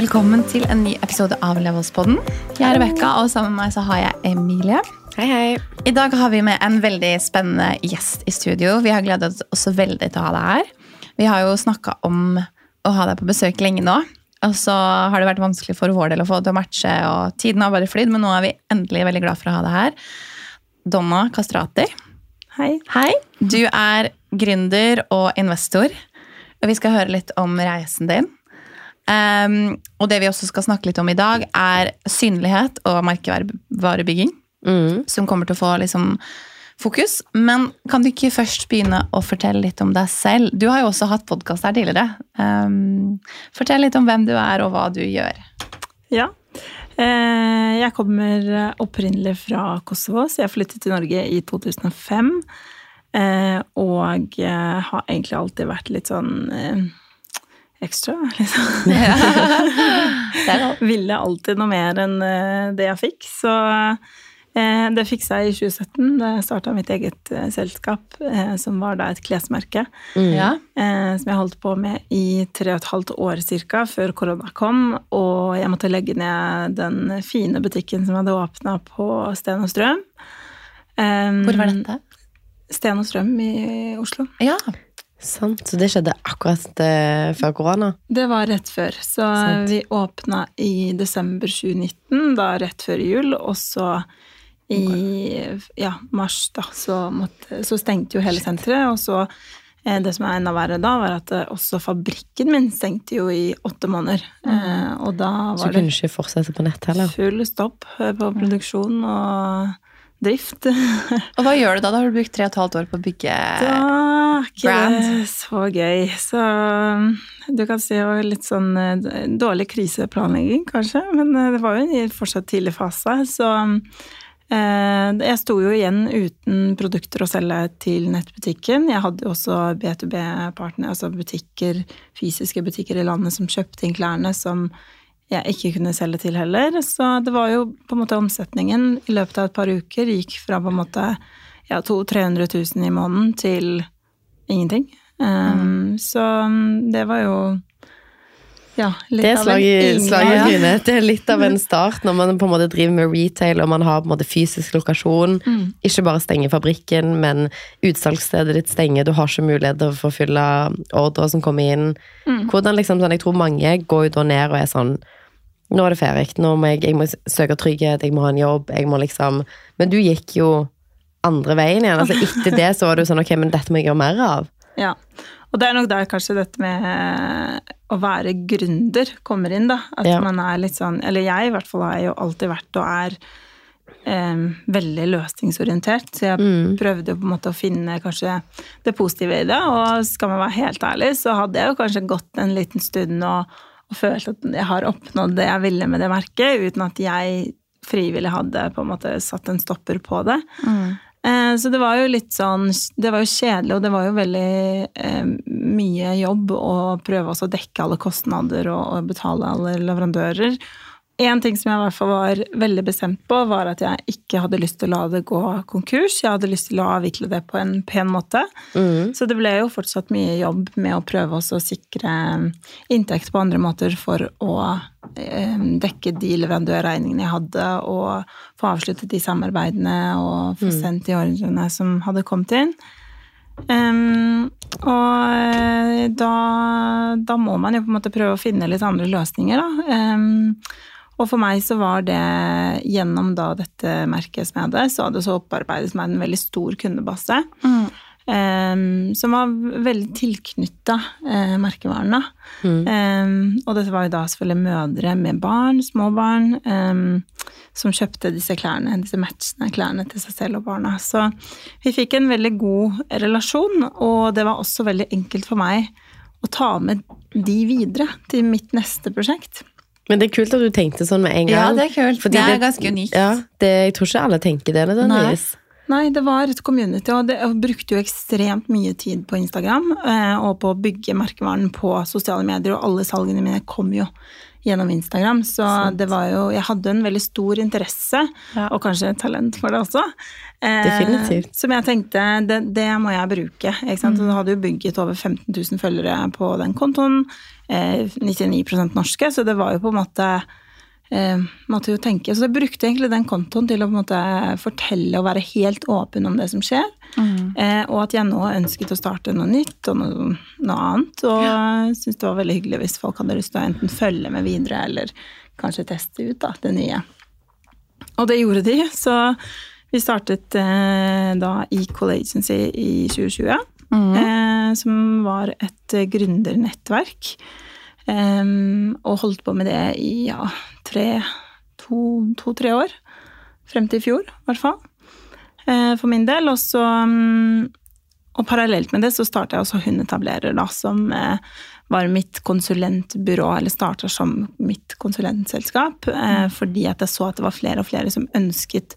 velkommen til en ny episode av Levelspodden. Jeg er Rebekka, og sammen med meg så har jeg Emilie. Hei, hei. I dag har vi med en veldig spennende gjest i studio. Vi har gledet oss veldig til å ha deg her. Vi har jo snakka om å ha deg på besøk lenge nå. Og så har det vært vanskelig for vår del å få det til å matche, og tiden har bare flydd, men nå er vi endelig veldig glad for å ha deg her. Donna Kastrati. Hei. Hei. Du er gründer og investor, og vi skal høre litt om reisen din. Um, og det vi også skal snakke litt om i dag, er synlighet og merkevarebygging. Mm. Som kommer til å få liksom, fokus. Men kan du ikke først begynne å fortelle litt om deg selv? Du har jo også hatt podkast her tidligere. Um, fortell litt om hvem du er, og hva du gjør. Ja. Eh, jeg kommer opprinnelig fra Kosovo, så jeg flyttet til Norge i 2005. Eh, og eh, har egentlig alltid vært litt sånn eh, ekstra, liksom. Det er. Ville alltid noe mer enn eh, det jeg fikk, så eh, det fiksa jeg i 2017 da jeg starta mitt eget eh, selskap, eh, som var da et klesmerke. Mm. eh, som jeg holdt på med i tre og et halvt år cirka, før korona kom. Og jeg måtte legge ned den fine butikken som hadde åpna på Sten og Strøm. Hvor var dette? Sten og Strøm i Oslo. Ja. Sant. Så det skjedde akkurat eh, før korona? Det var rett før. Så Sant. vi åpna i desember 2019, da rett før jul. Og så i ja, mars, da, så, måtte, så stengte jo hele senteret. Og så eh, det som er enda verre da, var at eh, også fabrikken min stengte jo i åtte måneder. Eh, og da Så det du kunne ikke fortsette på nett heller? full stopp eh, på produksjon og drift. Og hva gjør du da? Da har du brukt tre og et halvt år på å bygge Da er ikke Brand. så gøy. Så um, du kan si det var litt sånn eh, dårlig kriseplanlegging, kanskje. Men eh, det var jo i fortsatt tidlig fase. Så eh, jeg sto jo igjen uten produkter å selge til nettbutikken. Jeg hadde også B2B-partner, altså butikker, fysiske butikker i landet som kjøpte inn klærne som jeg ikke kunne selge til heller. Så det var jo på en måte omsetningen i løpet av et par uker gikk fra på en måte ja, 200 000-300 000 i måneden til ingenting. Um, Så um, det var jo ja, litt Det er av en slag i, inngang. slag i Ja. trynet. Det er litt av en start når man på en måte driver med retail og man har på en måte fysisk lokasjon. Mm. Ikke bare stenger fabrikken, men utsalgsstedet ditt stenger. Du har ikke mulighet til å forfylle ordre som kommer inn. Mm. Hvordan liksom, sånn, Jeg tror mange går jo da ned og er sånn Nå er det ferdig. Nå må jeg, jeg må søke trygghet, jeg må ha en jobb. jeg må liksom... Men du gikk jo andre veien igjen. altså Etter det så var du sånn Ok, men dette må jeg gjøre mer av. Ja. Og det er nok der kanskje dette med å være gründer kommer inn, da. At Ja. man er litt sånn Eller jeg i hvert fall har jo alltid vært og er eh, veldig løsningsorientert. Så jeg Mm. prøvde på en måte å finne kanskje det positive i det. Og skal man være helt ærlig, så hadde jeg jo kanskje gått en liten stund og, og følt at jeg har oppnådd det jeg ville med det merket, uten at jeg frivillig hadde på en måte satt en stopper på det. Mm. Eh, Så det var jo litt sånn Det var jo kjedelig, og det var jo veldig eh, mye jobb å prøve å dekke alle kostnader og, og betale alle leverandører. En ting som jeg i hvert fall var veldig bestemt på, var at jeg ikke hadde lyst til å la det gå konkurs. Jeg hadde lyst til å avvikle det på en pen måte. Mm. Så det ble jo fortsatt mye jobb med å prøve å sikre inntekt på andre måter for å eh, dekke de leverandørregningene jeg hadde, og få avsluttet de samarbeidene og få sendt de ordrene som hadde kommet inn. Um, og da, da må man jo på en måte prøve å finne litt andre løsninger, da. Em, og for meg så var det gjennom da dette merket som jeg hadde, så hadde det så opparbeidet meg en veldig stor kundebase. Mm. Um, som var veldig tilknytta uh, merkevarene. Mm. Um, og dette var jo da selvfølgelig mødre med barn, små barn, um, som kjøpte disse klærne, disse matchende klærne til seg selv og barna. Så vi fikk en veldig god relasjon, og det var også veldig enkelt for meg å ta med de videre til mitt neste prosjekt. Men det er kult at du tenkte sånn med en gang. Ja, det er kult. Fordi det er ganske unikt. Ja, det, jeg tror ikke alle tenker det nødvendigvis. Nei, det var et community, og det, jeg brukte jo ekstremt mye tid på Instagram eh, og på å bygge merkevaren på sosiale medier, og alle salgene mine kom jo gjennom Instagram. Så det var jo Jeg hadde en veldig stor interesse, Ja. og kanskje talent for det også. Eh. Som jeg tenkte, det, det må jeg bruke. Ikke sant? Så du hadde jo bygget over 15 000 følgere på den kontoen. Eh, 99% norske, så det var jo på en måte eh, måtte jo tenke. Så jeg brukte egentlig den kontoen til å på en måte fortelle og være helt åpen om det som skjer. Eh, og at jeg nå ønsket å starte noe nytt og noe, noe annet. Og jeg syntes det var veldig hyggelig hvis folk hadde lyst til å enten følge med videre eller kanskje teste ut da, det nye. Og det gjorde de, så vi startet eh, da Equal Agency i 2020. Eh, som var et eh, gründernettverk. Um, og holdt på med det i ja, tre, to-tre år. Frem til i fjor, i hvert fall. Eh, for min del. Og så um, Og parallelt med det så starta jeg også Hundetablerer, da, som eh, var mitt konsulentbyrå, eller starta som mitt konsulentselskap, eh, fordi at jeg så at det var flere og flere som ønsket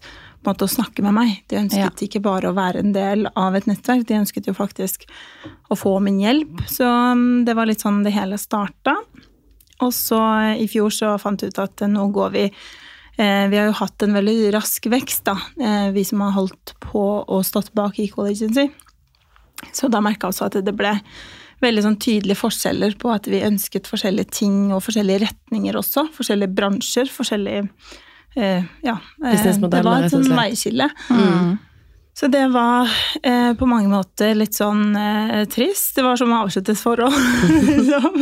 måte å snakke med meg. De ønsket ikke bare å være en del av et nettverk, de ønsket jo faktisk å få min hjelp. Så mm, det var litt sånn det hele starta. Og så eh, i fjor så fant vi ut at eh, nå går vi eh, Vi har jo hatt en veldig rask vekst, da, eh, vi som har holdt på og stått bak Equal Agency. Så da merka jeg også at det ble veldig sånn tydelige forskjeller på at vi ønsket forskjellige ting og forskjellige retninger også. Forskjellige bransjer, forskjellige eh, Ja. eh, Det var et sånn veiskille. Mm. Så det var eh, på mange måter litt sånn eh, trist. Det var som å avslutte et forhold. liksom.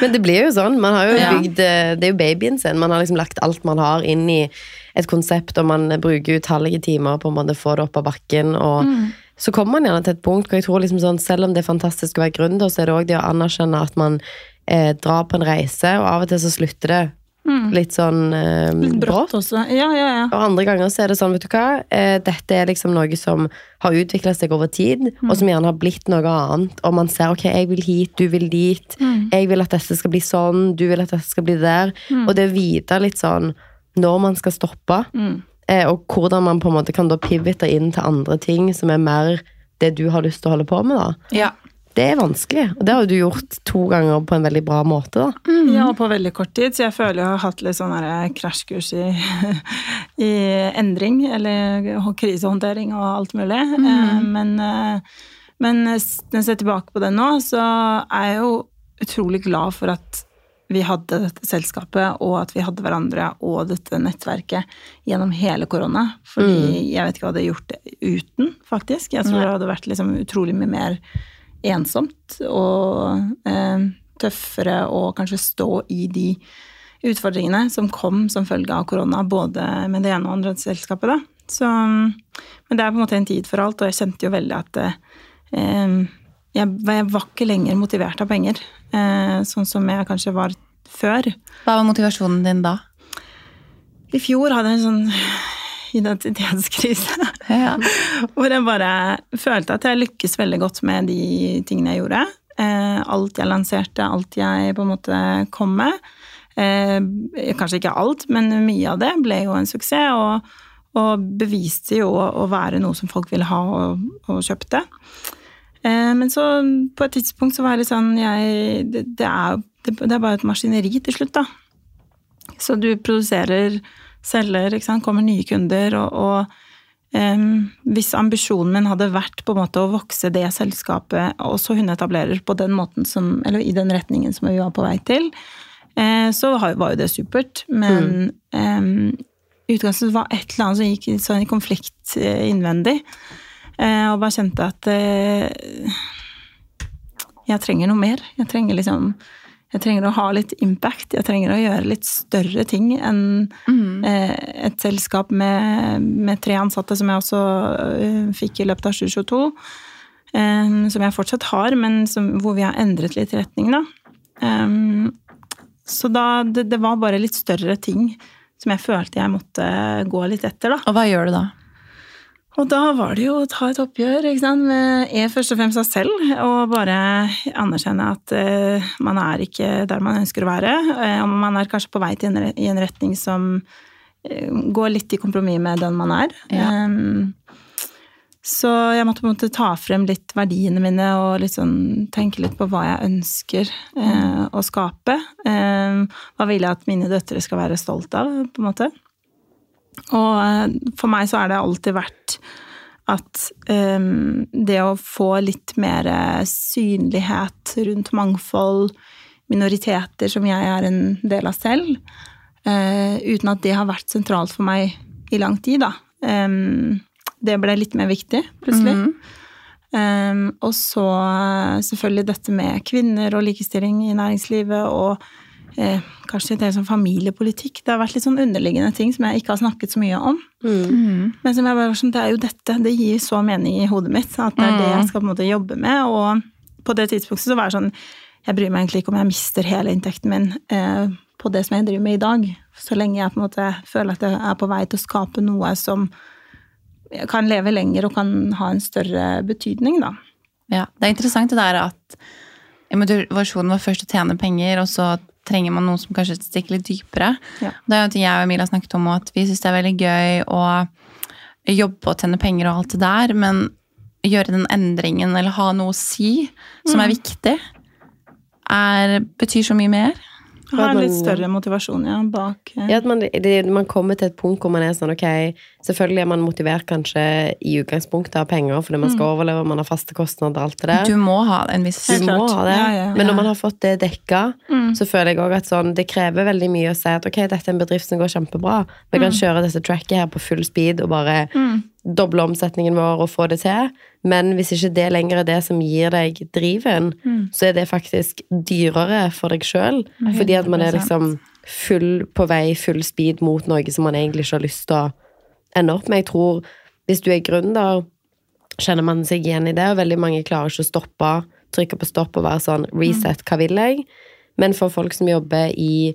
Men det blir jo sånn. Man har jo Ja. bygd eh, Det er jo babyen sin. Man har liksom lagt alt man har inn i et konsept, og man bruker utallige timer på å få det opp av bakken. Og Mm. så kommer man gjerne til et punkt hvor jeg tror liksom sånn, selv om det er fantastisk å være gründer, så er det òg det å anerkjenne at man eh, drar på en reise, og av og til så slutter det litt sånn eh, Mm. Litt brått. også. Ja, ja, ja. Og andre ganger så er det sånn, vet du hva, eh, dette er liksom noe som har utviklet seg over tid, og som gjerne har blitt noe annet, og man ser, ok, jeg vil hit, du vil dit, jeg vil at dette skal bli sånn, du vil at dette skal bli der, og det å vite litt sånn, når man skal stoppe, eh, og hvordan man på en måte kan da pivote inn til andre ting som er mer det du har lyst til å holde på med da. Ja. Det er vanskelig, og det har du gjort to ganger på en veldig bra måte da. Ja, og på veldig kort tid, så jeg føler jeg har hatt litt sånn krasjkurs i, i endring, eller krisehåndtering og alt mulig. Eh, Men, eh, men når jeg ser tilbake på det nå, så er jeg jo utrolig glad for at vi hadde dette selskapet, og at vi hadde hverandre og dette nettverket gjennom hele korona. Fordi jeg vet ikke hva jeg hadde gjort det uten, faktisk. Jeg tror det hadde vært liksom utrolig mye mer ensomt og eh, tøffere å kanskje stå i de utfordringene som kom som følge av korona, både med det ene og andre selskapet. Da. Så, men det er på en måte en tid for alt, og jeg kjente jo veldig at eh, jeg, jeg var ikke lenger motivert av penger, eh, sånn som jeg kanskje var før. Hva var motivasjonen din da? I fjor hadde jeg en sånn identitetskrise. Ja. Hvor jeg bare følte at jeg lykkes veldig godt med de tingene jeg gjorde. Eh, alt jeg lanserte, alt jeg på en måte kom med. Eh, kanskje ikke alt, men mye av det ble jo en suksess. Og, og beviste jo å, være noe som folk ville ha og, og kjøpte. Eh, men så på et tidspunkt så var jeg litt sånn jeg, det, det, er, det, det er bare et maskineri til slutt, da. Så du produserer, selger, kommer nye kunder, og, og um, hvis ambisjonen min hadde vært på en måte å vokse det selskapet, også hundeetablerer på den måten som, eller i den retningen som vi var på vei til, eh, så har- var jo det supert. Men em, i utgangspunktet var et eller annet som gikk i- sånn i konflikt eh, innvendig, eh, og bare kjente at eh, jeg trenger noe mer. Jeg trenger liksom jeg trenger å ha litt impact. Jeg trenger å gjøre litt større ting enn mm. et selskap med, med tre ansatte, som jeg også eh, fikk i løpet av 2022. Eh, som jeg fortsatt har, men som, hvor vi har endret litt retning, da. Eh, så da det, det var bare litt større ting som jeg følte jeg måtte gå litt etter, da. Og hva gjør du da? Og da var det jo å ta et oppgjør med er først og fremst seg selv, og bare anerkjenne at uh, man er ikke der man ønsker å være. eh, og man er kanskje på vei til en, i en retning som uh, går litt i kompromiss med den man er. Ja. Um, Så jeg måtte på en måte ta frem litt verdiene mine og liksom tenke litt på hva jeg ønsker å skape. Hva vil jeg at mine døtre skal være stolt av, på en måte. Og eh, for meg så har det alltid vært at um, det å få litt mer synlighet rundt mangfold, minoriteter som jeg er en del av selv, uh, uten at det har vært sentralt for meg i lang tid, da. Um, det ble litt mer viktig, plutselig. Mm. Um, og så selvfølgelig dette med kvinner og likestilling i næringslivet og eh, kanskje det som familiepolitikk. Det har vært litt sånn underliggende ting som jeg ikke har snakket så mye om. Mm. Men som jeg bare var sånn, det er jo dette, det gir så mening i hodet mitt at det er det jeg mm. skal på en måte jobbe med. Og på det tidspunktet så var det sånn Jeg bryr meg egentlig ikke om jeg mister hele inntekten min eh, på det som jeg driver med i dag. Så lenge jeg på en måte føler at jeg er på vei til å skape noe som kan leve lenger og kan ha en større betydning, da. Ja, Det er interessant det der at motivasjonen var først å tjene penger, og så trenger man noen som kanskje stikker litt dypere. Ja. Det er jo ting jeg og Emilie har snakket om, at vi syns det er veldig gøy å jobbe og tjene penger og alt det der, men gjøre den endringen eller ha noe å si som er mm. viktig, er, betyr så mye mer. Ha en litt større motivasjon, ja, bak eh. Ja, at man, det, man, kommer til et punkt hvor man er sånn, ok, selvfølgelig er man motivert kanskje i utgangspunktet av penger fordi man skal mm. overleve, man har faste kostnader, og alt det der. Du må ha en viss Du må ha det. Ja, ja, ja. Men når man har fått det dekka, mm. så føler jeg òg at sånn, det krever veldig mye å si at ok, dette er en bedrift som går kjempebra, vi kan mm. kjøre dette tracket her på full speed og bare mm doble omsetningen vår og få det til. Men hvis ikke det lenger er det som gir deg driven, mm. så er det faktisk dyrere for deg sjøl. Fordi at man er liksom full på vei, full speed mot noe som man egentlig ikke har lyst til å ende opp med. Jeg tror hvis du er gründer, kjenner man seg igjen i det, og veldig mange klarer ikke å stoppe, trykke på stopp og være sånn reset, hva vil jeg? Men for folk som jobber i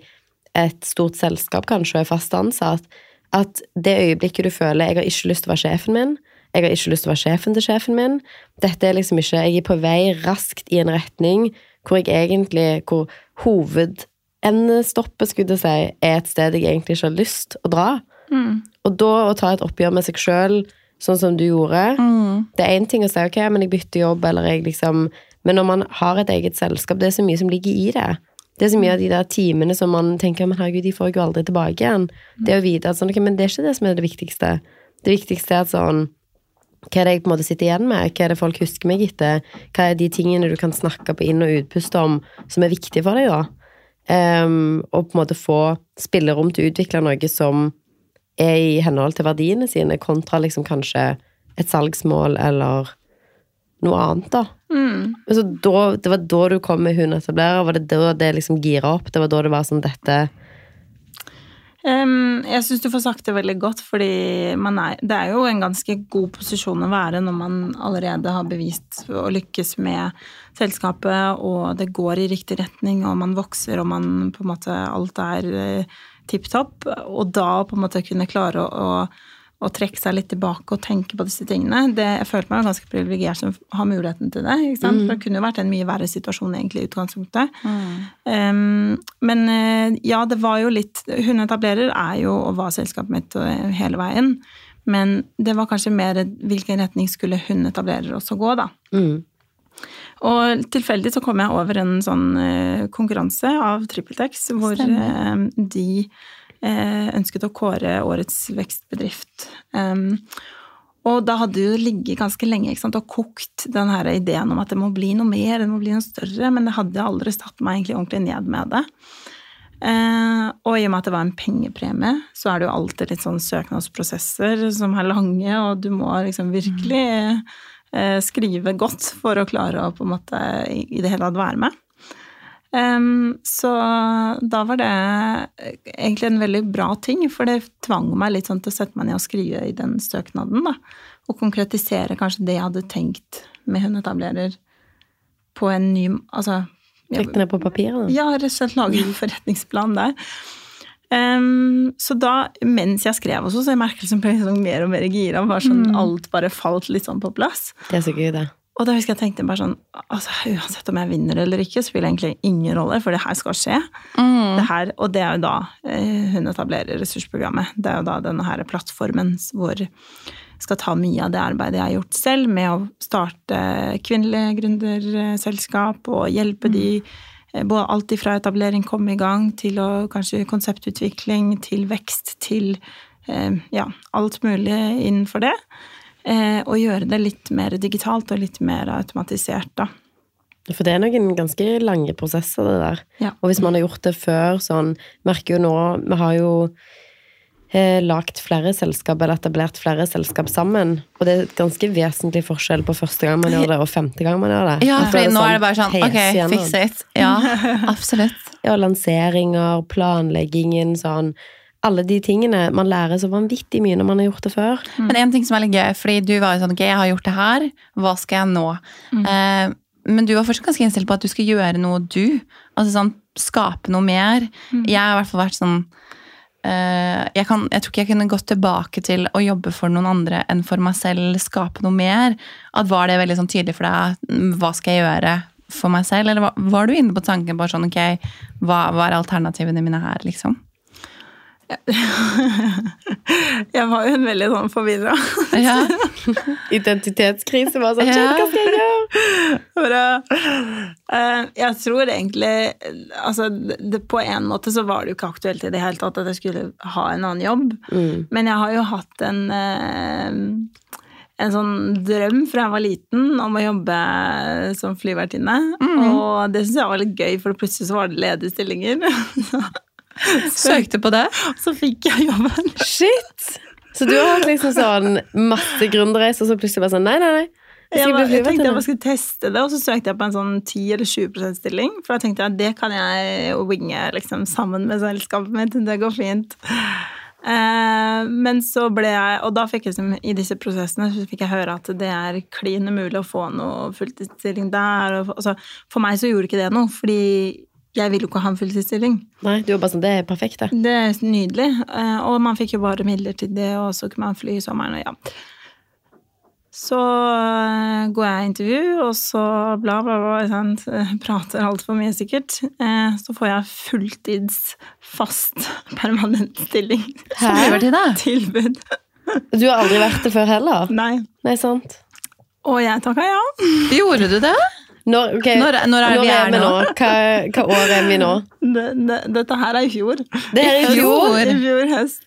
et stort selskap, kanskje, og er fast ansatt, at det øyeblikket du føler 'jeg har ikke lyst til å være sjefen min', 'jeg har ikke lyst til å være sjefen til sjefen min', dette er liksom ikke Jeg er på vei raskt i en retning hvor jeg egentlig Hvor hovedendestoppet, skulle jeg si, er et sted jeg egentlig ikke har lyst å dra. Mm. Og da å ta et oppgjør med seg sjøl, sånn som du gjorde mm. Det er én ting å si 'ok, men jeg bytter jobb', eller jeg liksom Men når man har et eget selskap, det er så mye som ligger i det. Det er så mye av de der timene som man tenker men herregud, de får jeg jo aldri tilbake igjen. Det å vite at sånn, ok, men det er ikke det som er det viktigste. Det viktigste er at sånn Hva er det jeg på en måte sitter igjen med? Hva er det folk husker meg etter? Hva er de tingene du kan snakke på inn- og utpust om som er viktige for deg, da? Um, og på en måte få spillerom til å utvikle noe som er i henhold til verdiene sine, kontra liksom kanskje et salgsmål eller noe annet, da. Mm. Altså, da, det var da du kom med hundeetablerer? Var det da det liksom gira opp? Det var da det var sånn dette um, Jeg syns du får sagt det veldig godt, fordi er, det er jo en ganske god posisjon å være når man allerede har bevist å lykkes med selskapet, og det går i riktig retning, og man vokser, og man på en måte Alt er uh, tipp topp. Og da på en måte kunne klare å, å å trekke seg litt tilbake og tenke på disse tingene. Det, jeg følte meg ganske privilegert som har muligheten til det. ikke sant? Mm. For det kunne jo vært en mye verre situasjon egentlig i utgangspunktet. Mm. Um, men eh, ja, det var jo litt Hun etablerer er jo og var selskapet mitt eh, hele veien. Men det var kanskje mer hvilken retning skulle hun etablerer også gå, da. Mm. Og tilfeldig så kom jeg over en sånn uh, konkurranse av TrippelTex hvor Stemmer. de Eh, ønsket å kåre årets vekstbedrift. og da hadde det ligget ganske lenge sant, og kokt den her ideen om at det må bli noe mer, det må bli noe større, men det hadde aldri satt meg egentlig ordentlig ned med det. Eh, og i og med at det var en pengepremie, så er det jo alltid litt sånn søknadsprosesser som er lange, og du må liksom virkelig eh, skrive godt for å klare å på en måte i det hele tatt være med. Um, så da var det egentlig en veldig bra ting, for det tvang meg litt sånn til å sette meg ned og skrive i den søknaden, da. Og konkretisere kanskje det jeg hadde tenkt med hundeetablerer på en ny Altså Trekk det ned på papiret? Ja, rett og slett lage en forretningsplan der. Um, så da, mens jeg skrev også, så jeg merket jeg liksom mer og mer gira. Sånn, mm. Alt bare falt litt sånn på plass. Det er så gøy, det. Og da husker jeg tenkte bare sånn altså Uansett om jeg vinner eller ikke, spiller egentlig ingen rolle, for det her skal skje. Mm. Det her, og det er jo da eh, hun etablerer ressursprogrammet. Det er jo da denne her plattformen hvor skal ta mye av det arbeidet jeg har gjort selv, med å starte kvinnelige gründerselskap og hjelpe de eh, både alt ifra etablering, komme i gang, til å kanskje konseptutvikling, til vekst, til eh, ja, alt mulig innenfor det. Eh, og gjøre det litt mer digitalt og litt mer automatisert, da. For det er noen ganske lange prosesser, det der. Ja. Og hvis man har gjort det før, sånn Merker jo nå Vi har jo eh, lagt flere selskap, eller etablert flere selskap sammen. Og det er et ganske vesentlig forskjell på første gang man gjør det, og femte gang man gjør det. Ja, for nå sånn er det bare sånn Ok, fix it. Ja, absolutt. Ja, lanseringer, planleggingen, sånn Alle de tingene. Man lærer så vanvittig mye når man har gjort det før. Men en ting som er litt gøy, fordi du var jo sånn Ok, jeg har gjort det her. Hva skal jeg nå? Eh, men du var fortsatt ganske innstilt på at du skulle gjøre noe du. Altså sånn skape noe mer. Jeg har i hvert fall vært sånn eh, jeg, kan, jeg tror ikke jeg kunne gått tilbake til å jobbe for noen andre enn for meg selv, skape noe mer. At Var det veldig sånn tydelig for deg? mm, Hva skal jeg gjøre for meg selv? Eller var, var du inne på tanken på sånn, ok, hva, hva er alternativene mine her, liksom? Jeg var jo en veldig sånn forvirra. Ja. Identitetskrise var sånn Ja. Hva skal jeg gjøre? Eh, Jeg tror egentlig altså, det, På en måte så var det jo ikke aktuelt i det hele tatt at jeg skulle ha en annen jobb. Mm. Men jeg har jo hatt en eh, en sånn drøm fra jeg var liten om å jobbe som flyvertinne. Og det syns jeg var litt gøy, for plutselig så var det ledige stillinger. Søkte på det? Så fikk jeg jobben. Shit! Så du har hatt liksom sånn masse gründerreiser, og så plutselig bare sånn Nei, nei, nei. Jeg Jeg, var, jeg tenkte jeg bare skulle teste det, og så søkte jeg på en sånn 10 eller 20% stilling. For da tenkte jeg at det kan jeg winge liksom, sammen med selskapet mitt. Det går fint. Eh, men så ble jeg Og da fikk jeg liksom, i disse prosessene så fikk jeg høre at det er klin umulig å få noe fulltidsstilling der. Og, altså, for meg så gjorde ikke det noe, fordi jeg vil jo ikke ha en fulltidsstilling. Nei, du var bare sånn Det er perfekt, det. Det er nydelig. Eh, Og man fikk jo bare midlertidig, og så kunne man fly i sommeren. og ja. Så eh, går jeg i intervju, og så bla, bla, bla. Sant? Prater altfor mye, sikkert. Eh, Så får jeg fulltids, fast, permanent stilling. Som? Tilbud. Du har aldri vært det før heller? Nei. Nei, sant? Og jeg takka ja. Gjorde du det? Når, okay, Når- når er vi her nå? Hva, hva år er vi nå? Det, det, dette her er i fjor. Det er i fjor! I fjor høst.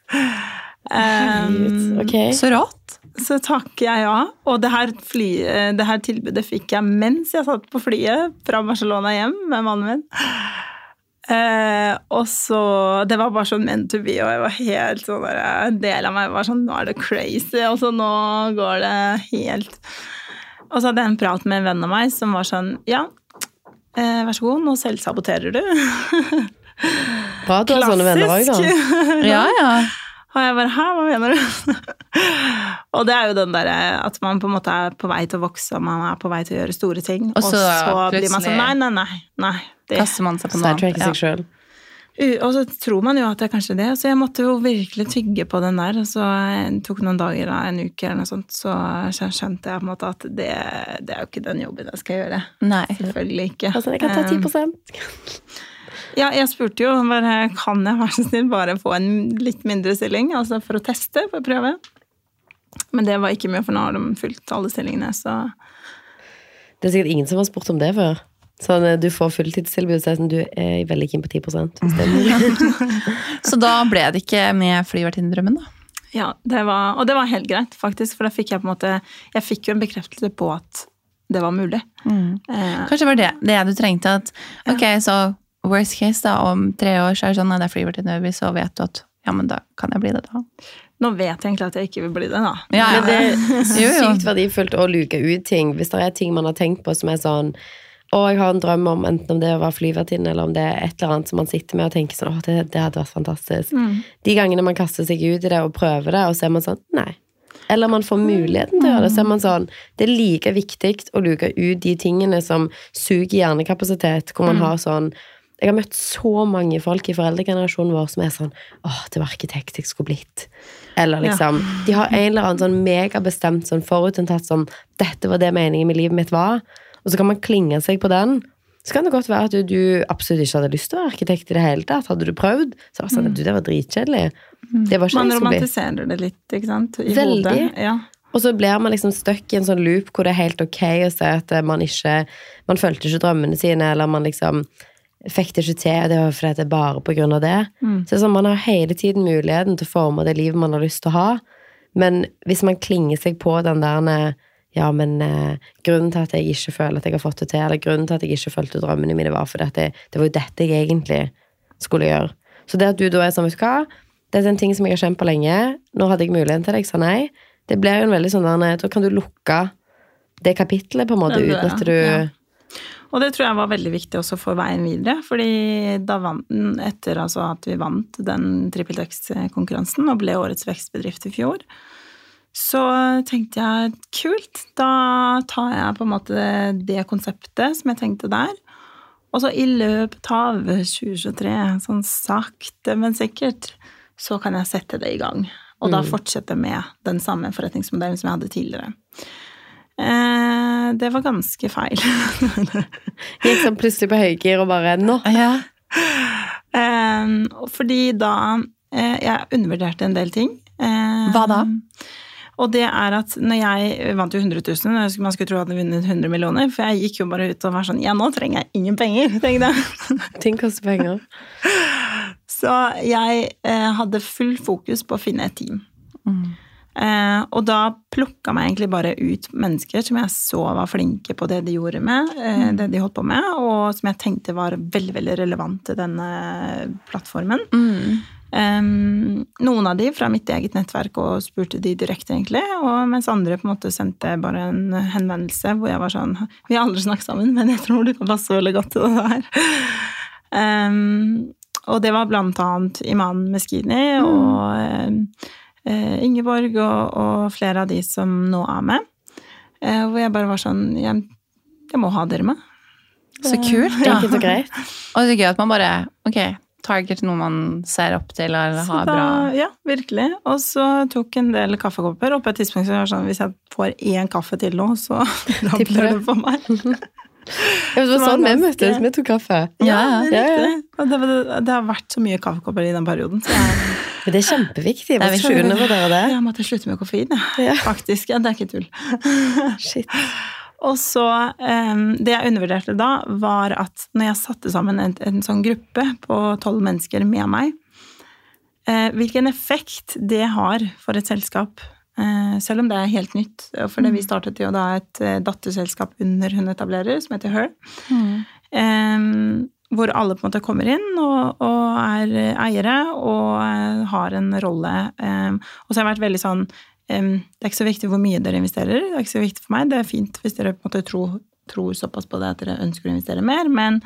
Um, okay. Så rått. Så takker jeg ja. Og det her, fly, det her tilbudet fikk jeg mens jeg satt på flyet fra Barcelona hjem med mannen min. Eh, og så Det var bare sånn meant to be, og jeg var helt sånn der, En del av meg var sånn Nå er det crazy, og så nå går det helt Og så hadde jeg en prat med en venn av meg som var sånn Ja, eh, vær så god, nå selvsaboterer du. Bra du har sånne venner òg, da. Ja, ja. Og jeg bare Hæ, hva mener du? og det er jo den derre at man på en måte er på vei til å vokse, og man er på vei til å gjøre store ting, Og og så så, blir man sånn Nei, nei, nei. nei det. Kaster man seg på noe annet. Og så tror man jo at det er kanskje det, så jeg måtte jo virkelig tygge på den der. Så det tok noen dager, da, en uke eller noe sånt, så skjønte jeg på en måte at det, det er jo ikke den jobben jeg skal gjøre. Nei. Selvfølgelig ikke. Altså, det kan ta 10 um, Ja, jeg spurte jo bare kan jeg være så snill bare få en litt mindre stilling, altså for å teste, for å prøve. Men det var ikke mye, for nå har de fylt alle stillingene, så Det er sikkert ingen som har spurt om det før. Sånn, Du får fulltidstilbud, så sånn, du er veldig keen på 10 hvis det er mulig. Så da ble det ikke med flyvertinnedrømmen, da. ja, det var, og det var helt greit, faktisk, for da fikk jeg på en måte Jeg fikk jo en bekreftelse på at det var mulig. Eh, Kanskje det var det, det du trengte. at Ok, så worst case, da, om tre år så er det sånn at det er flyvertinne, så vet du at ja, men da kan jeg bli det, da. nå vet jeg egentlig at jeg ikke vil bli det, da. Ja, ja. Men det er Jo, jo. sykt verdifullt å luke ut ting. Hvis det er ting man har tenkt på som er sånn å, jeg har en drøm om enten om det å være flyvertinne, eller om det er et eller annet som man sitter med og tenker sånn, det, det hadde vært fantastisk. De gangene man kaster seg ut i det og prøver det, og så er man sånn, nei. Eller man får muligheten til å gjøre det, så er man sånn, det er like viktig å luke ut de tingene som suger hjernekapasitet, hvor man har sånn, jeg har møtt så mange folk i foreldregenerasjonen vår som er sånn, åh, det var arkitekt jeg skulle blitt. Eller liksom, de har en eller annen sånn megabestemt, sånn forutinntatt sånn, dette var det meningen med livet mitt var, og så kan man klinge seg på den. Så kan det godt være at du, du absolutt ikke hadde lyst til å være arkitekt i det hele tatt. Hadde du prøvd, så var det sånn, du, det var dritkjedelig. Det var ikke Man romantiserer det litt, ikke sant? I Veldig. hodet. Ja. Og så blir man liksom stuck i en sånn loop hvor det er helt ok å se at man ikke Man fulgte ikke drømmene sine, eller man liksom fikk det ikke til, det var fordi det er bare på grunn av det. Mm. Så det er sånn, man har hele tiden muligheten til å forme det livet man har lyst til å ha. Men hvis man klinger seg på den der ja, men eh, grunnen til at jeg ikke føler at jeg har fått det til, eller grunnen til at jeg ikke fulgte drømmene mine, var fordi det, det var jo dette jeg egentlig skulle gjøre. Så det at du da er sånn, vet du hva, det er en ting som jeg har kjent på lenge, nå hadde jeg muligheten til det, jeg sa nei, det blir jo en veldig sånn der, da kan du lukke det kapitlet på en måte, uten at du ja. Og det tror jeg var veldig viktig også for veien videre. fordi da vant den, etter altså at vi vant den Trippel X-konkurransen og ble årets vekstbedrift i fjor, så tenkte jeg kult, da tar jeg på en måte det konseptet som jeg tenkte der. Og så i løpet av 2023, sånn sakte, men sikkert, så kan jeg sette det i gang. Og da fortsette med den samme forretningsmodellen som jeg hadde tidligere. Eh, det var ganske feil. gikk sånn plutselig på høygir og bare nå. Ja. Eh, fordi da eh, Jeg undervurderte en del ting. Eh, Hva da? Og det er at når jeg vant jo 100 000, og man skulle tro at jeg hadde vunnet 100 millioner, for jeg gikk jo bare ut og var sånn Ja, nå trenger jeg ingen penger, tenkte jeg. Ting koster penger. Så jeg eh, hadde full fokus på å finne et team. Eh, og da plukka meg egentlig bare ut mennesker som jeg så var flinke på det de gjorde med, eh, det de holdt på med, og som jeg tenkte var veldig veldig relevant til denne plattformen. Mm. Um, noen av de fra mitt eget nettverk og spurte de direkte, egentlig. Og mens andre på en måte sendte bare en henvendelse hvor jeg var sånn Vi har aldri snakket sammen, men jeg tror du kan passe veldig godt til det her. Um, og det var blant annet Iman Meskini og uh, Ingeborg og, og flere av de som nå er med. Uh, hvor jeg bare var sånn jeg, jeg må ha dere med. Så kult, da. Enkelt og greit. Og det er gøy at man bare Ok, target noe man ser opp til eller Så har da, bra Ja, virkelig. Og så tok en del kaffekopper. Og på et tidspunkt så var det sånn hvis jeg får én kaffe til nå, så ramler det for meg. Ja, det var var sånn vi møttes, vi tok kaffe. Ja, det ja, ja. Og det, var- det har vært så mye kaffekopper i den perioden, så jeg, Men det er kjempeviktig. Det er Man skal viktig. det. jeg måtte slutte med koffein. Ja. Faktisk. Ja, det er ikke tull. Shit. Og så Det jeg undervurderte da, var at når jeg satte sammen en, en sånn gruppe på tolv mennesker med meg, eh, hvilken effekt det har for et selskap. Eh, selv om det er helt nytt. For det, vi startet jo da et eh, datterselskap under Hundeetablerer som heter Her. Mm. hvor alle på en måte kommer inn og, og er eiere og har en rolle. Og så har jeg vært veldig sånn em, Det er ikke så viktig hvor mye dere investerer. Det er ikke så viktig for meg. Det er fint hvis dere på en måte tror, tror såpass på det at dere ønsker å investere mer. Men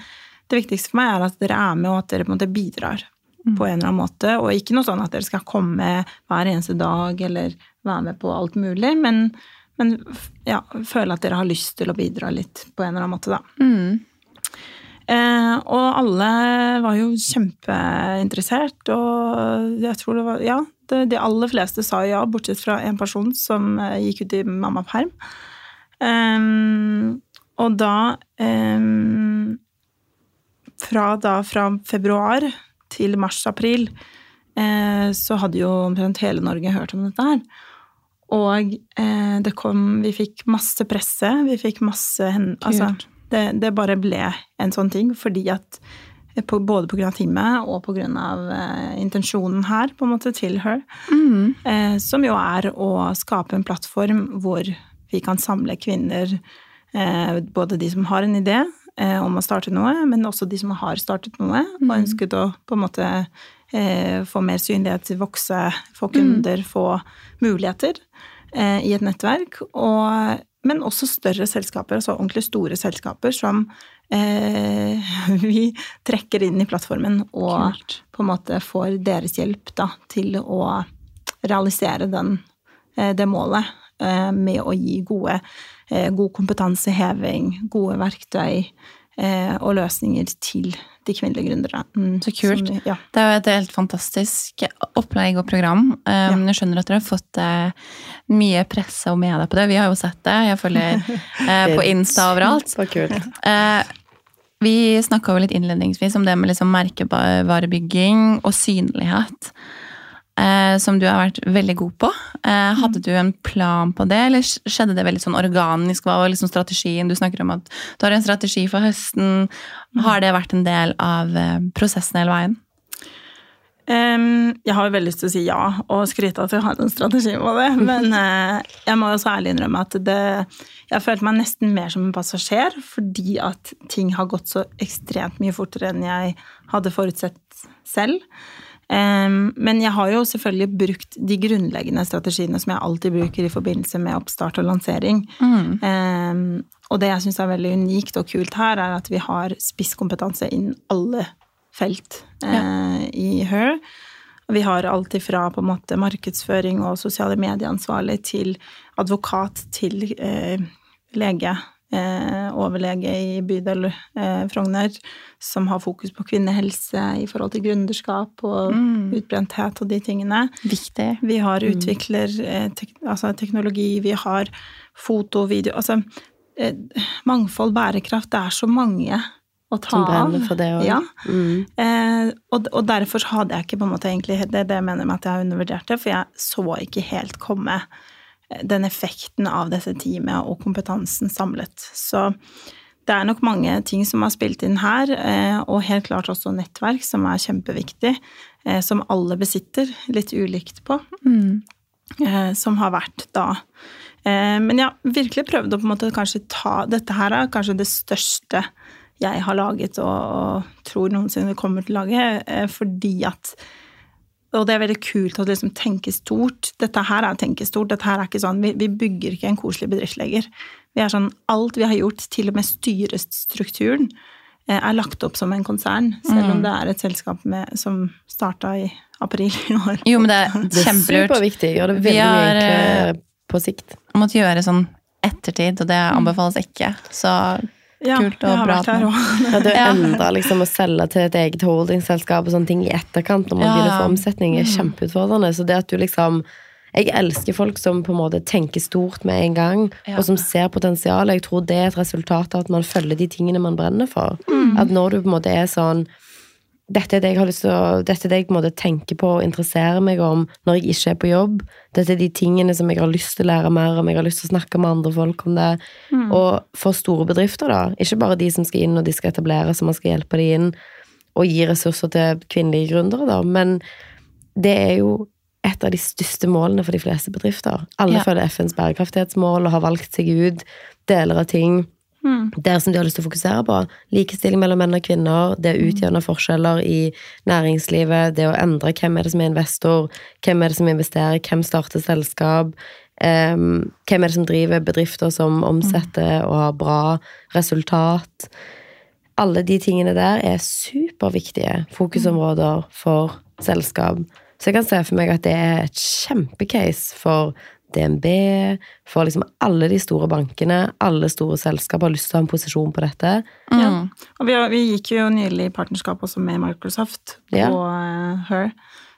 det viktigste for meg er at dere er med, og at dere på en måte bidrar. På en eller annen måte. Og ikke noe sånn at dere skal komme hver eneste dag eller være med på alt mulig. Men, men ja, føle at dere har lyst til å bidra litt på en eller annen måte, da. Mm. Eh, og alle var jo kjempeinteressert, og jeg tror det var Ja, det, de aller fleste sa ja, bortsett fra en person som eh, gikk ut i mammaperm. Um, og da um, fra, da fra februar til mars-april eh, så hadde jo omtrent hele Norge hørt om dette her. Og eh, det kom Vi fikk masse presse, vi fikk masse. Altså, det, det bare ble en sånn ting fordi at eh, på, både pga. teamet og pga. Uh, intensjonen her, på en måte, til Her, Mm. Uh, som jo er å skape en plattform hvor vi kan samle kvinner, uh, både de som har en idé uh, om å starte noe, men også de som har startet noe og ønsket å på en måte eh, få mer synlighet, vokse, få kunder, få muligheter eh, i et nettverk. Og, men også større selskaper, altså ordentlig store selskaper som eh, vi trekker inn i plattformen og Kult. på en måte får deres hjelp da, til å realisere den, eh, det målet eh, med å gi gode, eh, god kompetanseheving, gode verktøy eh, og løsninger til de kvinnelige gründere. Mm, Så kult. De, ja. Det er jo et helt fantastisk opplegg og program. Um, Jeg skjønner at dere har fått uh, mye presse og media på det. Vi har jo sett det. Jeg følger uh, på Insta overalt. Så kult. Uh, vi snakka litt innledningsvis om det med liksom merkevarebygging og synlighet. Eh, som du har vært veldig god på. Eh, hadde du en plan på det, eller skjedde det veldig sånn organisk? Hva var liksom strategien? Du snakker om at du har en strategi for høsten. Har det vært en del av eh, prosessen hele veien? Jeg har jo veldig lyst til å si ja og skryte at jeg har en strategi på det, men jeg må jo så ærlig innrømme at det Jeg følte meg nesten mer som en passasjer fordi at ting har gått så ekstremt mye fortere enn jeg hadde forutsett selv. Um, men jeg har jo selvfølgelig brukt de grunnleggende strategiene som jeg alltid bruker i forbindelse med oppstart og lansering. Mm. Um, og det jeg syns er veldig unikt og kult her, er at vi har spisskompetanse innen alle felt eh, ja. i Her. Vi har alt ifra på en måte markedsføring og sosiale medieansvarlig til advokat til eh, lege. Eh, overlege i bydel eh, Frogner, som har fokus på kvinnehelse i forhold til gründerskap og mm. utbrenthet og de tingene. Viktig. Vi har mm. utvikler eh, tek, altså teknologi, vi har foto, video Altså eh, mangfold, bærekraft. Det er så mange å ta Som brenner for det òg. Ja. Mm. Eh, og, og, derfor hadde jeg ikke på en måte egentlig Det det jeg mener med at jeg undervurderte, for jeg så ikke helt komme den effekten av dette teamet og kompetansen samlet. Så det er nok mange ting som har spilt inn her, eh, og helt klart også nettverk, som er kjempeviktig, eh, som alle besitter, litt ulikt på, mm. Eh, som har vært da men jeg har virkelig prøvd å på en måte kanskje ta Dette her er kanskje det største jeg har laget og, og tror noensinne kommer til å lage, fordi at og det er veldig kult å liksom tenke stort. Dette her er å tenke stort. Dette her er ikke sånn, vi, vi bygger ikke en koselig bedriftsleger. Vi er sånn, Alt vi har gjort, til og med styrestrukturen, eh, er lagt opp som en konsern. Selv om mm. det er et selskap med, som starta i april i år. Jo, men det er kjempelurt. Det er superviktig, og det veldig mye enklere eh, på sikt. Måtte gjøre sånn ettertid, og det anbefales ikke. Så ja, kult og bra. ja, det å endre liksom, å selge til et eget holdingselskap og sånne ting i etterkant når man ja. begynner å få omsetning, er mm. kjempeutfordrende. Så det at du liksom Jeg elsker folk som på en måte tenker stort med en gang, ja. og som ser potensial. Jeg tror det er et resultat av at man følger de tingene man brenner for. Mm. At når du på en måte er sånn dette er det jeg har lyst til å, dette er det jeg måte tenker på og interesserer meg om når jeg ikke er på jobb. Dette er de tingene som jeg har lyst til å lære mer om, jeg har lyst til å snakke med andre folk om det. Mm. Og for store bedrifter, da, ikke bare de som skal inn og de skal etablere, så man skal hjelpe de inn og gi ressurser til kvinnelige gründere, da, men det er jo et av de største målene for de fleste bedrifter. Alle ja. følger FNs bærekraftighetsmål og har valgt seg ut deler av ting Mm. Det som de har lyst til å fokusere på. Likestilling mellom menn og kvinner, det å utjevne forskjeller i næringslivet, det å endre hvem er det som er investor, hvem er det som investerer, hvem starter selskap, um, hvem er det som driver bedrifter som omsetter og har bra resultat. Alle de tingene der er superviktige fokusområder for selskap. Så jeg kan se for meg at det er et kjempecase for DNB, for liksom alle de store bankene, alle store selskap har lyst til å ha en posisjon på dette. Mm. Ja. Og vi, vi, gikk jo nylig i partnerskap også med Microsoft på ja. uh, Her.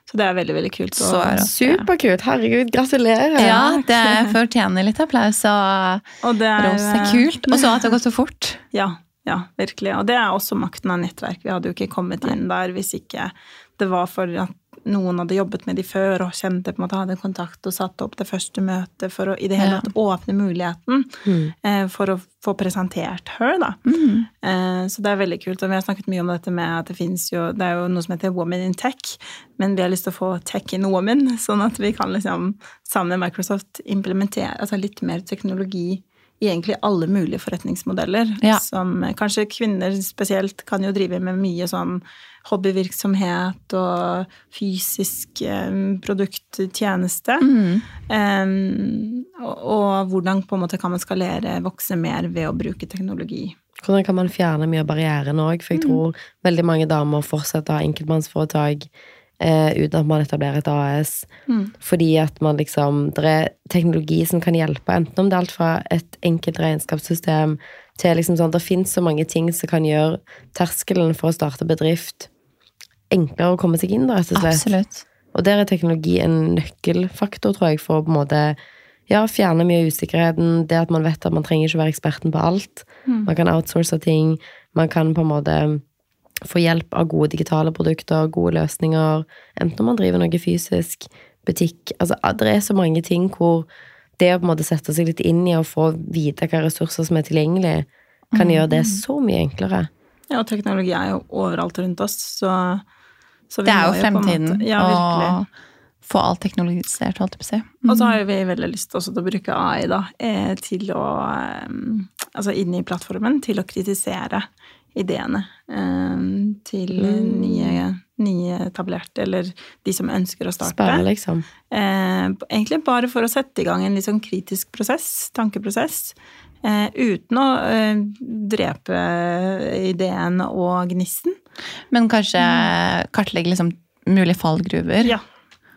Så det er veldig veldig kult. Så Superkult! Herregud, gratulerer! Ja, det fortjener litt applaus og, og det er, ros. er kult. Og så at det har gått så fort. Ja, ja, virkelig. Og det er også makten av nettverk. Vi hadde jo ikke kommet inn der hvis ikke det var for at noen hadde jobbet med de før og kjente på en måte hadde kontakt og satte opp det første møtet for å i det hele tatt åpne muligheten mm. eh, for å få presentert her, da. Mm. Eh, så det er veldig kult. Og vi har snakket mye om dette med at det fins jo Det er jo noe som heter Women in Tech, men vi har lyst til å få tech in women, sånn at vi kan liksom sammen med Microsoft implementere altså litt mer teknologi i egentlig alle mulige forretningsmodeller. Ja. Som kanskje kvinner spesielt kan jo drive med mye sånn hobbyvirksomhet og fysisk um, produkttjeneste. Mm. Um, og, og, hvordan på en måte kan man skalere, vokse mer ved å bruke teknologi. Hvordan kan man fjerne mye av barrieren òg? For jeg mm. tror veldig mange damer fortsetter å ha enkeltmannsforetak eh, uten at man etablerer et AS. Mm. Fordi at man liksom Det er teknologi som kan hjelpe, enten om det er alt fra et enkelt regnskapssystem til liksom sånn Det fins så mange ting som kan gjøre terskelen for å starte bedrift enklere å komme seg inn, rett og slett. Absolutt. Og der er teknologi en nøkkelfaktor, tror jeg, for å på en måte ja, fjerne mye av usikkerheten. Det at man vet at man trenger ikke være eksperten på alt. Mm. Man kan outsource ting. Man kan på en måte få hjelp av gode digitale produkter, gode løsninger, enten om man driver noe fysisk, butikk Altså, det er så mange ting hvor det å på en måte sette seg litt inn i og få vite hva ressurser som er tilgjengelig, kan gjøre det så mye enklere. Ja, og teknologi er jo overalt rundt oss, så, så vi Det er jo på måte- fremtiden Ja, virkelig. å få alt teknologisert, holdt jeg på å si. Og så har vi veldig lyst også til å bruke AI da, eh, til å eh, Altså inn i plattformen til å kritisere ideene eh, til nye, nye etablerte, eller de som ønsker å starte. Spare, liksom. Eh, egentlig bare for å sette i gang en litt sånn kritisk prosess, tankeprosess, eh, uten å eh, drepe ideen og gnisten. Men kanskje kartlegge liksom mulige fallgruver. Ja.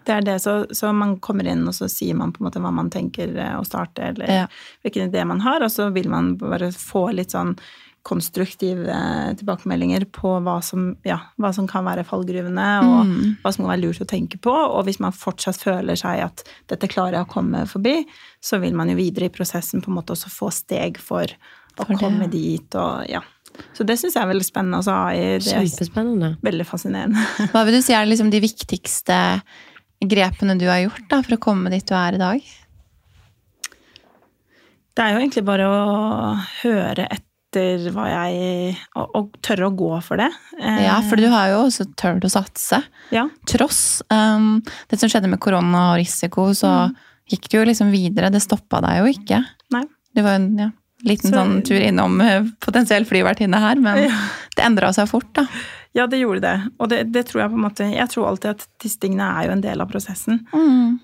Det er det, så, så man kommer inn, og så sier man på en måte hva man tenker å starte, eller Ja. hvilken idé man har, og så vil man bare få litt sånn konstruktive tilbakemeldinger på hva som, ja, hva som kan være fallgruvene, og hva som kan være lurt å tenke på. Og hvis man fortsatt føler seg at dette klarer jeg å komme forbi, så vil man jo videre i prosessen på en måte også få steg for å For komme dit, og ja. Så det syns jeg er veldig spennende. Altså, AI, det er Kjempespennende. veldig fascinerende. Hva vil du si er liksom de viktigste grepene du har gjort da, for å komme dit du er i dag? Det er jo egentlig bare å høre etter hva jeg Og, og tørre å gå for det. Eh, Ja, for du har jo også tørt å satse. ja. Tross um, det som skjedde med korona og risiko, så gikk du jo liksom videre. Det stoppa deg jo ikke. Nei. Det var en ja, liten Så- sånn tur innom eh, potensiell flyvertinne her, men Ja. det endra seg fort, da. Ja, det gjorde det. Og det, det tror jeg på en måte Jeg tror alltid at disse tingene er jo en del av prosessen.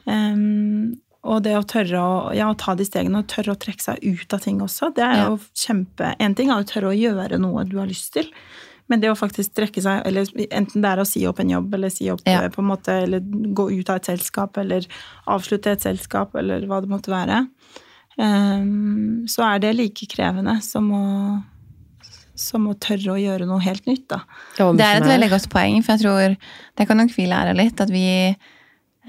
Em, og det å tørre å, ja, å ta de stegene og tørre å trekke seg ut av ting også, det er Ja. jo kjempe En ting er å tørre å gjøre noe du har lyst til, men det å faktisk trekke seg eller Enten det er å si opp en jobb, eller si opp Ja. eh, på en måte, eller gå ut av et selskap, eller avslutte et selskap, eller hva det måtte være, um, så er det like krevende som å som å tørre å gjøre noe helt nytt, da. Det er et veldig godt poeng, for jeg tror det kan nok vi lære litt. At vi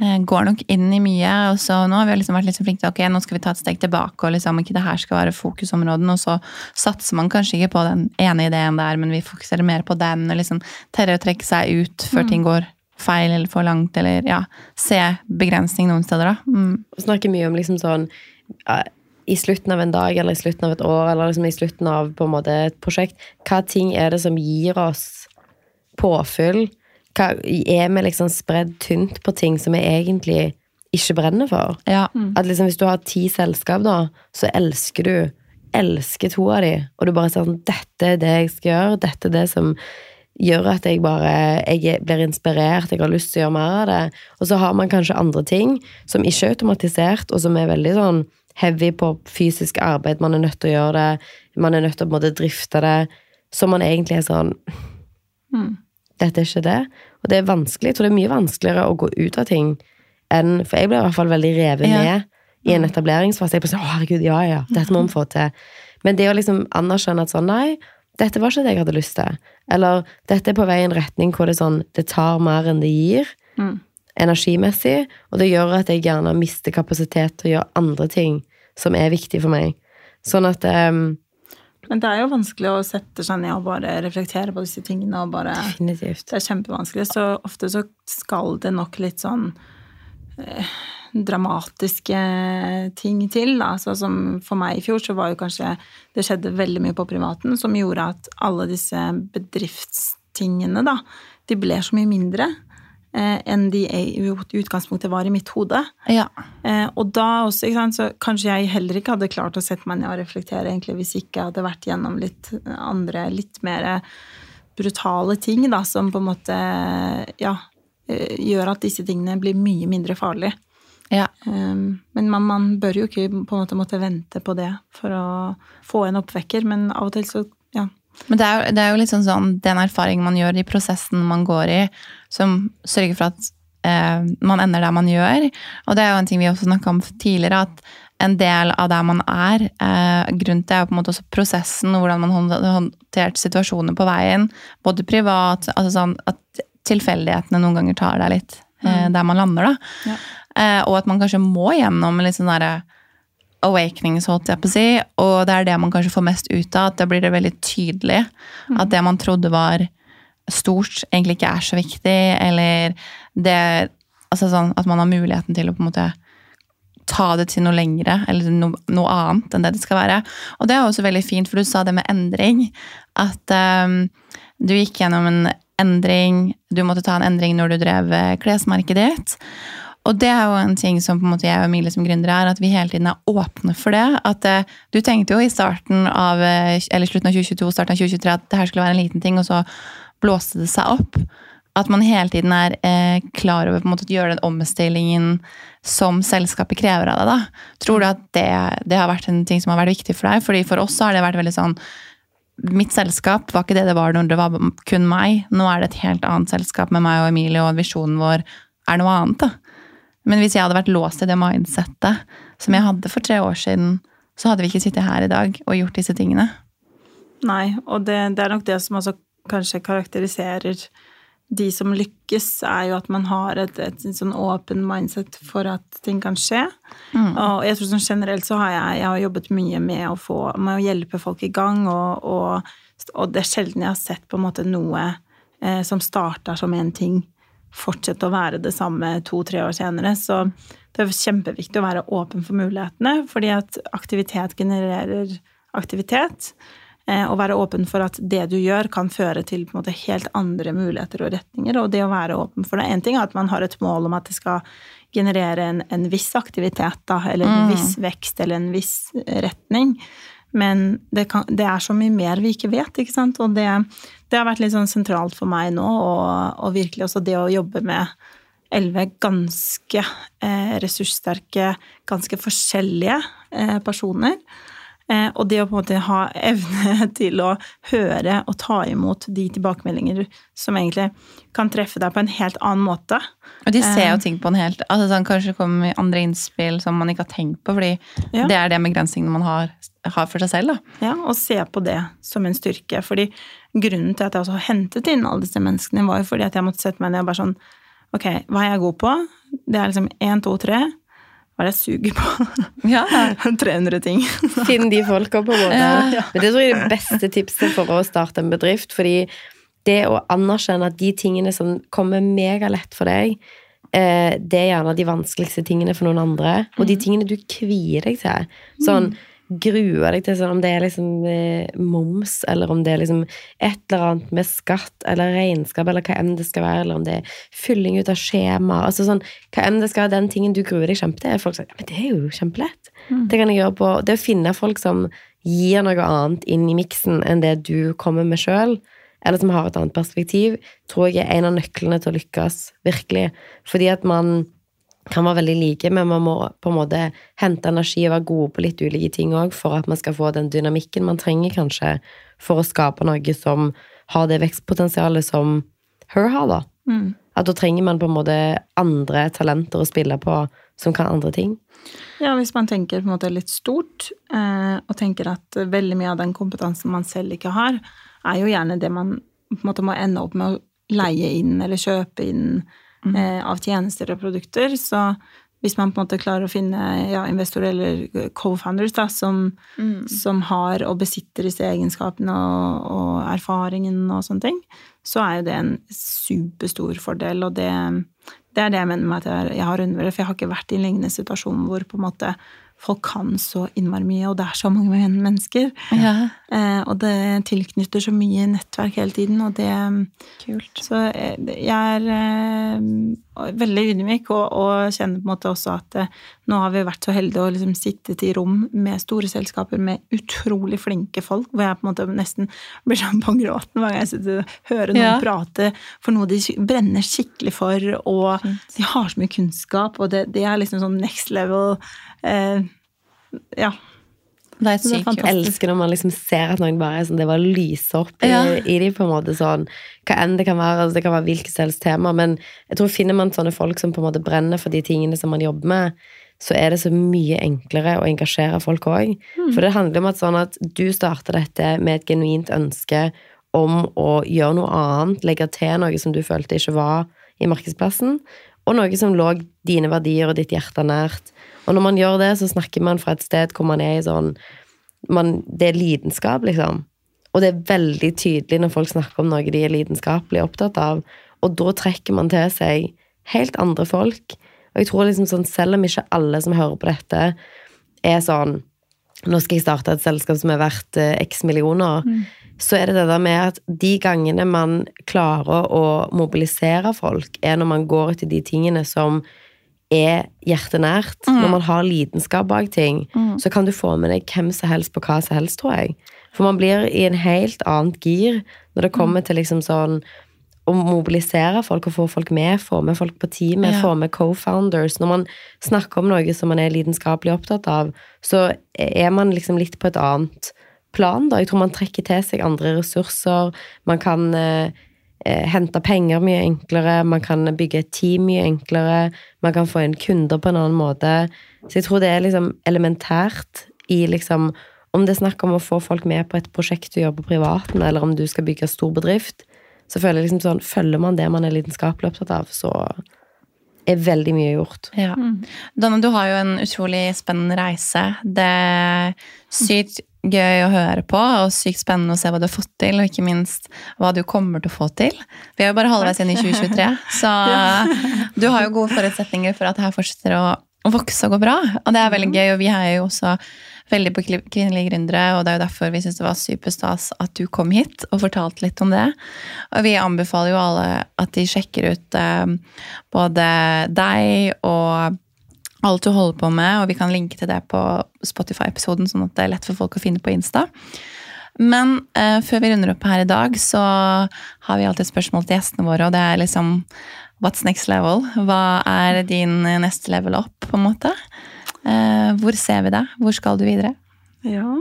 går nok inn i mye, og så nå har vi liksom vært litt så flinke til ok, nå skal vi ta et steg tilbake, og liksom ikke det her skal være fokusområden, og så satser man kanskje ikke på den ene ideen der, men vi fokuserer mer på den, og liksom tørre å trekke seg ut før ting går feil eller for langt, eller ja, se begrensning noen steder, da. Mm. Snakker mye om liksom sånn I slutten av en dag eller i slutten av et år eller liksom i slutten av på en måte et prosjekt, hva ting er det som gir oss påfyll? Hva, er vi liksom spredd tynt på ting som vi egentlig ikke brenner for? Ja. At liksom hvis du har ti selskap, da, så elsker du elsker to av de, og du bare sier sånn Dette er det jeg skal gjøre, dette er det som gjør at jeg bare jeg blir inspirert, jeg har lyst til å gjøre mer av det. Og så har man kanskje andre ting som ikke er automatisert, og som er veldig sånn heavy på fysisk arbeid. Man er nødt til å gjøre det, man er nødt til å på en måte drifte det. Så man egentlig er sånn Dette er ikke det. Og det er vanskelig. Jeg tror det er mye vanskeligere å gå ut av ting enn For jeg ble i hvert fall veldig revet Ja. med i en etableringsfase. Jeg bare sånn, å herregud, ja, ja, dette må vi få til. Men det å liksom anerkjenne at sånn, nei, dette var ikke det jeg hadde lyst til. Eller dette er på vei i en retning hvor det sånn, det tar mer enn det gir. Mm. Energimessig. Og det gjør at jeg gjerne mister kapasitet til å gjøre andre ting som er viktig for meg. Sånn at ehm, Men det er jo vanskelig å sette seg ned og bare reflektere på disse tingene og bare Definitivt. Det er kjempevanskelig. Så ofte så skal det nok litt sånn eh, dramatiske ting til, da. Så som for meg i fjor, så var jo kanskje Det skjedde veldig mye på privaten som gjorde at alle disse bedriftstingene, da, de ble så mye mindre enn de i utgangspunktet var i mitt hode. ja. Eh, og da også, sant, så kanskje jeg heller ikke hadde klart å sette meg ned og reflektere egentlig hvis ikke jeg hadde vært gjennom litt andre, litt mer brutale ting, da, som på en måte, ja, eh, gjør at disse tingene blir mye mindre farlige. ja. Men man, man bør jo ikke på en måte måtte vente på det for å få en oppvekker, men av og til så. Men det er, det er jo litt sånn, sånn den erfaringen man gjør i prosessen man går i, som sørger for at eh, man ender der man gjør. Og det er jo en ting vi også snakka om tidligere, at en del av der man er, eh, grunnen til er jo på en måte også prosessen og hvordan man har håndtert situasjoner på veien, både privat, altså sånn at tilfeldighetene noen ganger tar deg litt eh, der man lander, da. Ja. Eh, og at man kanskje må gjennom litt sånn derre awakenings, holdt jeg på å si, og det er det man kanskje får mest ut av, at da blir det veldig tydelig at det man trodde var stort egentlig ikke er så viktig, eller det Altså sånn at man har muligheten til å på en måte ta det til noe lengre, eller noe, noe annet enn det det skal være. Og det er også veldig fint, for du sa det med endring. At um, du gikk gjennom en endring, du måtte ta en endring når du drev eh, klesmerket ditt. Og det er jo en ting som på en måte jeg og Emilie som gründere er, at vi hele tiden er åpne for det. At eh, Du tenkte jo i starten av, eller slutten av 2022, starten av 2023 at det her skulle være en liten ting, og så blåste det seg opp. At man hele tiden er eh, klar over på en måte, å gjøre den omstillingen som selskapet krever av deg. da. Tror du at det, det, har vært en ting som har vært viktig for deg? Fordi For oss har det vært veldig sånn Mitt selskap var ikke det det var når det var kun meg. Nå er det et helt annet selskap med meg og Emilie, og visjonen vår er noe annet. da. Men hvis jeg hadde vært låst i det mindsettet som jeg hadde for tre år siden, så hadde vi ikke sittet her i dag og gjort disse tingene. Nei, og det, det er nok det som også kanskje karakteriserer de som lykkes, er jo at man har et, et, et sånn åpen mindset for at ting kan skje. Mm. Og jeg tror sånn generelt så har jeg, jeg har jobbet mye med å, få, med å hjelpe folk i gang, og, og, og, det er sjelden jeg har sett på en måte noe eh, som starter som én ting, fortsette å være det samme to-tre år senere. Så det er kjempeviktig å være åpen for mulighetene, fordi at aktivitet genererer aktivitet. Og være åpen for at det du gjør, kan føre til måte helt andre muligheter og retninger. Og det å være åpen for det Én ting er at man har et mål om at det skal generere en, en viss aktivitet, da, eller en mm. viss vekst eller en viss retning. Men det, kan, det, er så mye mer vi ikke vet, ikke sant. Og det, det har vært litt sånn sentralt for meg nå, og, og virkelig også det å jobbe med elleve ganske eh, ressurssterke, ganske forskjellige eh, personer. Eh, og det å på en måte ha evne til å høre og ta imot de tilbakemeldinger som egentlig kan treffe deg på en helt annen måte. Og de ser jo eh. ting på en helt altså sånn, Kanskje kommer andre innspill som man ikke har tenkt på, fordi ja. det er det med grensingene man har, har, for seg selv. da. Ja, og se på det som en styrke. fordi grunnen til at jeg også hentet inn alle disse menneskene, var jo fordi at jeg måtte sette meg ned og bare sånn Ok, hva er jeg god på? Det er liksom én, to, tre hva er det jeg suger på? Ja. 300 ting. Finn de folka, på en måte. Ja. Men det tror jeg er det beste tipset for å starte en bedrift. Fordi det å anerkjenne at de tingene som kommer megalett for deg, eh, det er gjerne de vanskeligste tingene for noen andre. Og de mm. tingene du kvier deg til. Sånn gruer deg til, sånn, om det er liksom eh, moms, eller om det er liksom et eller annet med skatt eller regnskap, eller hva enn det skal være, eller om det er fylling ut av skjema altså sånn, Hva enn det skal være, den tingen du gruer deg kjempe til. er Folk sier men det er jo kjempelett. Mm. Det kan jeg gjøre på Det å finne folk som gir noe annet inn i miksen enn det du kommer med sjøl, eller som har et annet perspektiv, tror jeg er en av nøklene til å lykkes, virkelig. Fordi at man kan være veldig like, men man må på en måte hente energi og være gode på litt ulike ting òg for at man skal få den dynamikken man trenger, kanskje, for å skape noe som har det vekstpotensialet som Her har, da. Mm. At da trenger man på en måte andre talenter å spille på som kan andre ting. Ja, hvis man tenker på en måte litt stort, eh, og tenker at veldig mye av den kompetansen man selv ikke har, er jo gjerne det man på en måte må ende opp med å leie inn eller kjøpe inn. Eh, av tjenester og produkter. Så hvis man på en måte klarer å finne ja, investorer eller co-founders da, som, mm. som, har og besitter disse egenskapene og, og, erfaringen og sånne ting, så er jo det en superstor fordel. Og det, det er det jeg mener med at jeg har undervurdert, for jeg har ikke vært i en lignende situasjon hvor på en måte folk kan så innmari mye, og det er så mange mennesker. Ja. Eh, og det tilknytter så mye nettverk hele tiden, og det Kult. Så eh, jeg er eh, veldig ydmyk, og, og, kjenner på en måte også at eh, nå har vi vært så heldige å liksom sittet i rom med store selskaper med utrolig flinke folk, hvor jeg på en måte nesten blir sånn på gråten hver gang jeg sitter og hører noen ja. prate for noe de brenner skikkelig for, og Fint. de har så mye kunnskap, og det, det er liksom sånn next level eh, ja. Det er sykt Jeg elsker når man liksom ser at noen bare er sånn Det bare lyser opp i, ja. i dem, på en måte. sånn, Hva enn det kan være. altså Det kan være hvilket som helst tema. Men jeg tror finner man sånne folk som på en måte brenner for de tingene som man jobber med, så er det så mye enklere å engasjere folk òg. Mm. For det handler om at sånn at du starter dette med et genuint ønske om å gjøre noe annet, legge til noe som du følte ikke var i markedsplassen, og noe som lå dine verdier og ditt hjerte nært. Og når man gjør det, så snakker man fra et sted hvor man er i sånn man, Det er lidenskap, liksom. Og det er veldig tydelig når folk snakker om noe de er lidenskapelig opptatt av. Og da trekker man til seg helt andre folk. Og jeg tror liksom sånn, selv om ikke alle som hører på dette, er sånn Nå skal jeg starte et selskap som er verdt eh, x millioner. Mm. Så er det det der med at de gangene man klarer å mobilisere folk, er når man går etter de tingene som er hjertenært. Mm. Når man har lidenskap bak ting, mm. så kan du få med deg hvem som helst på hva som helst, tror jeg. For man blir i en helt annet gir når det kommer til liksom sånn å mobilisere folk og få folk med, få med folk på teamet, ja. få med co-founders. Når man snakker om noe som man er lidenskapelig opptatt av, så er man liksom litt på et annet plan, da. Jeg tror man trekker til seg andre ressurser. Man kan eh, eh, hente penger mye enklere, man kan bygge et team mye enklere, man kan få inn kunder på en annen måte. Så jeg tror det er liksom elementært i liksom Om det er snakk om å få folk med på et prosjekt du gjør på privaten, eller om du skal bygge stor bedrift, så føler jeg liksom sånn Følger man det man er lidenskapelig opptatt av, så er veldig mye gjort. Ja. Mm. Donna, du har jo en utrolig spennende reise. Det er sykt gøy å høre på, og sykt spennende å se hva du har fått til, og ikke minst hva du kommer til å få til. Vi er jo bare halvveis inn i 2023, så du har jo gode forutsetninger for at det her fortsetter å, å vokse og gå bra. Og det er veldig gøy, og vi er jo også veldig på kvinnelige gründere, og det er jo derfor vi syns det var superstas at du kom hit og fortalte litt om det. Og vi anbefaler jo alle at de sjekker ut eh, både deg og alt du holder på med, og vi kan linke til det på Spotify-episoden, sånn at det er lett for folk å finne på Insta. Men eh, før vi runder opp her i dag, så har vi alltid et spørsmål til gjestene våre, og det er liksom What's next level? Hva er din neste level up, på en måte? Eh, hvor ser vi deg? Hvor skal du videre? Ja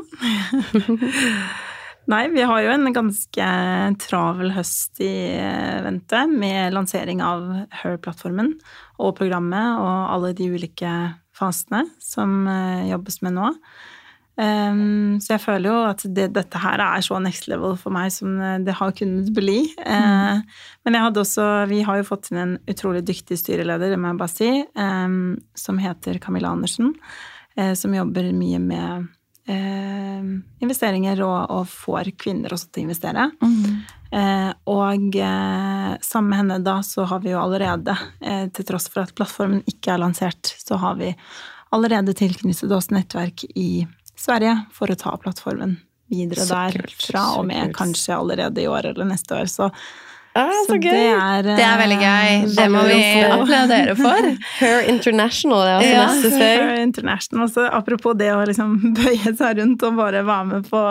Nei, vi har jo en ganske travel høst i eh, vente med lansering av Her-plattformen og programmet og alle de ulike fasene som eh, jobbes med nå. Um, så jeg føler jo at det, dette her er så next level for meg som eh, det har kunnet bli. Uh, Men jeg hadde også Vi har jo fått inn en utrolig dyktig styreleder, det må jeg bare si, um, som heter Camilla Andersen, uh, som jobber mye med uh, investeringer og, og, får kvinner også til å investere. Mm. Og sammen med henne da så har vi jo allerede, til tross for at plattformen ikke er lansert, så har vi allerede tilknyttet oss nettverk i Sverige for å ta plattformen videre så der kult, fra og med kanskje allerede i år eller neste år. Så Ah, så, så det, er, det er veldig gøy. Eh, det må vi applaudere for. Her International, det er altså ja, neste steg. Her International. Så apropos det å liksom bøye seg rundt og bare være med på,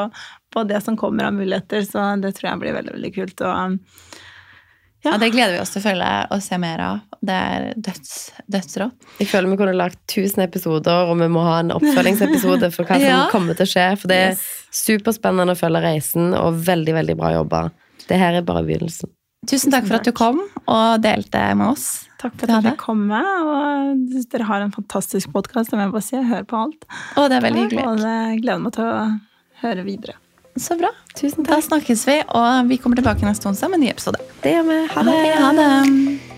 på, det som kommer av muligheter, så det tror jeg blir veldig, veldig kult. Og, um, ja. ja. Det gleder vi oss til å følge og se mer av. Det er døds, dødsrått. Jeg føler vi kunne lagt 1000 episoder, og vi må ha en oppfølgingsepisode for hva som ja. kommer til å skje. For det er yes. superspennende å følge reisen, og veldig, veldig bra jobba. Det her er bare begynnelsen. Tusen takk for at du kom og delte med oss. Takk for at dere kom. Med, Og dere har en fantastisk podkast. Jeg, si. jeg hører på alt. Og det er veldig hyggelig. Og jeg gleder meg til å høre videre. Så bra. Tusen takk. Da snakkes vi, og vi kommer tilbake neste onsdag med en ny episode. Det gjør vi. Ha det. Ha det.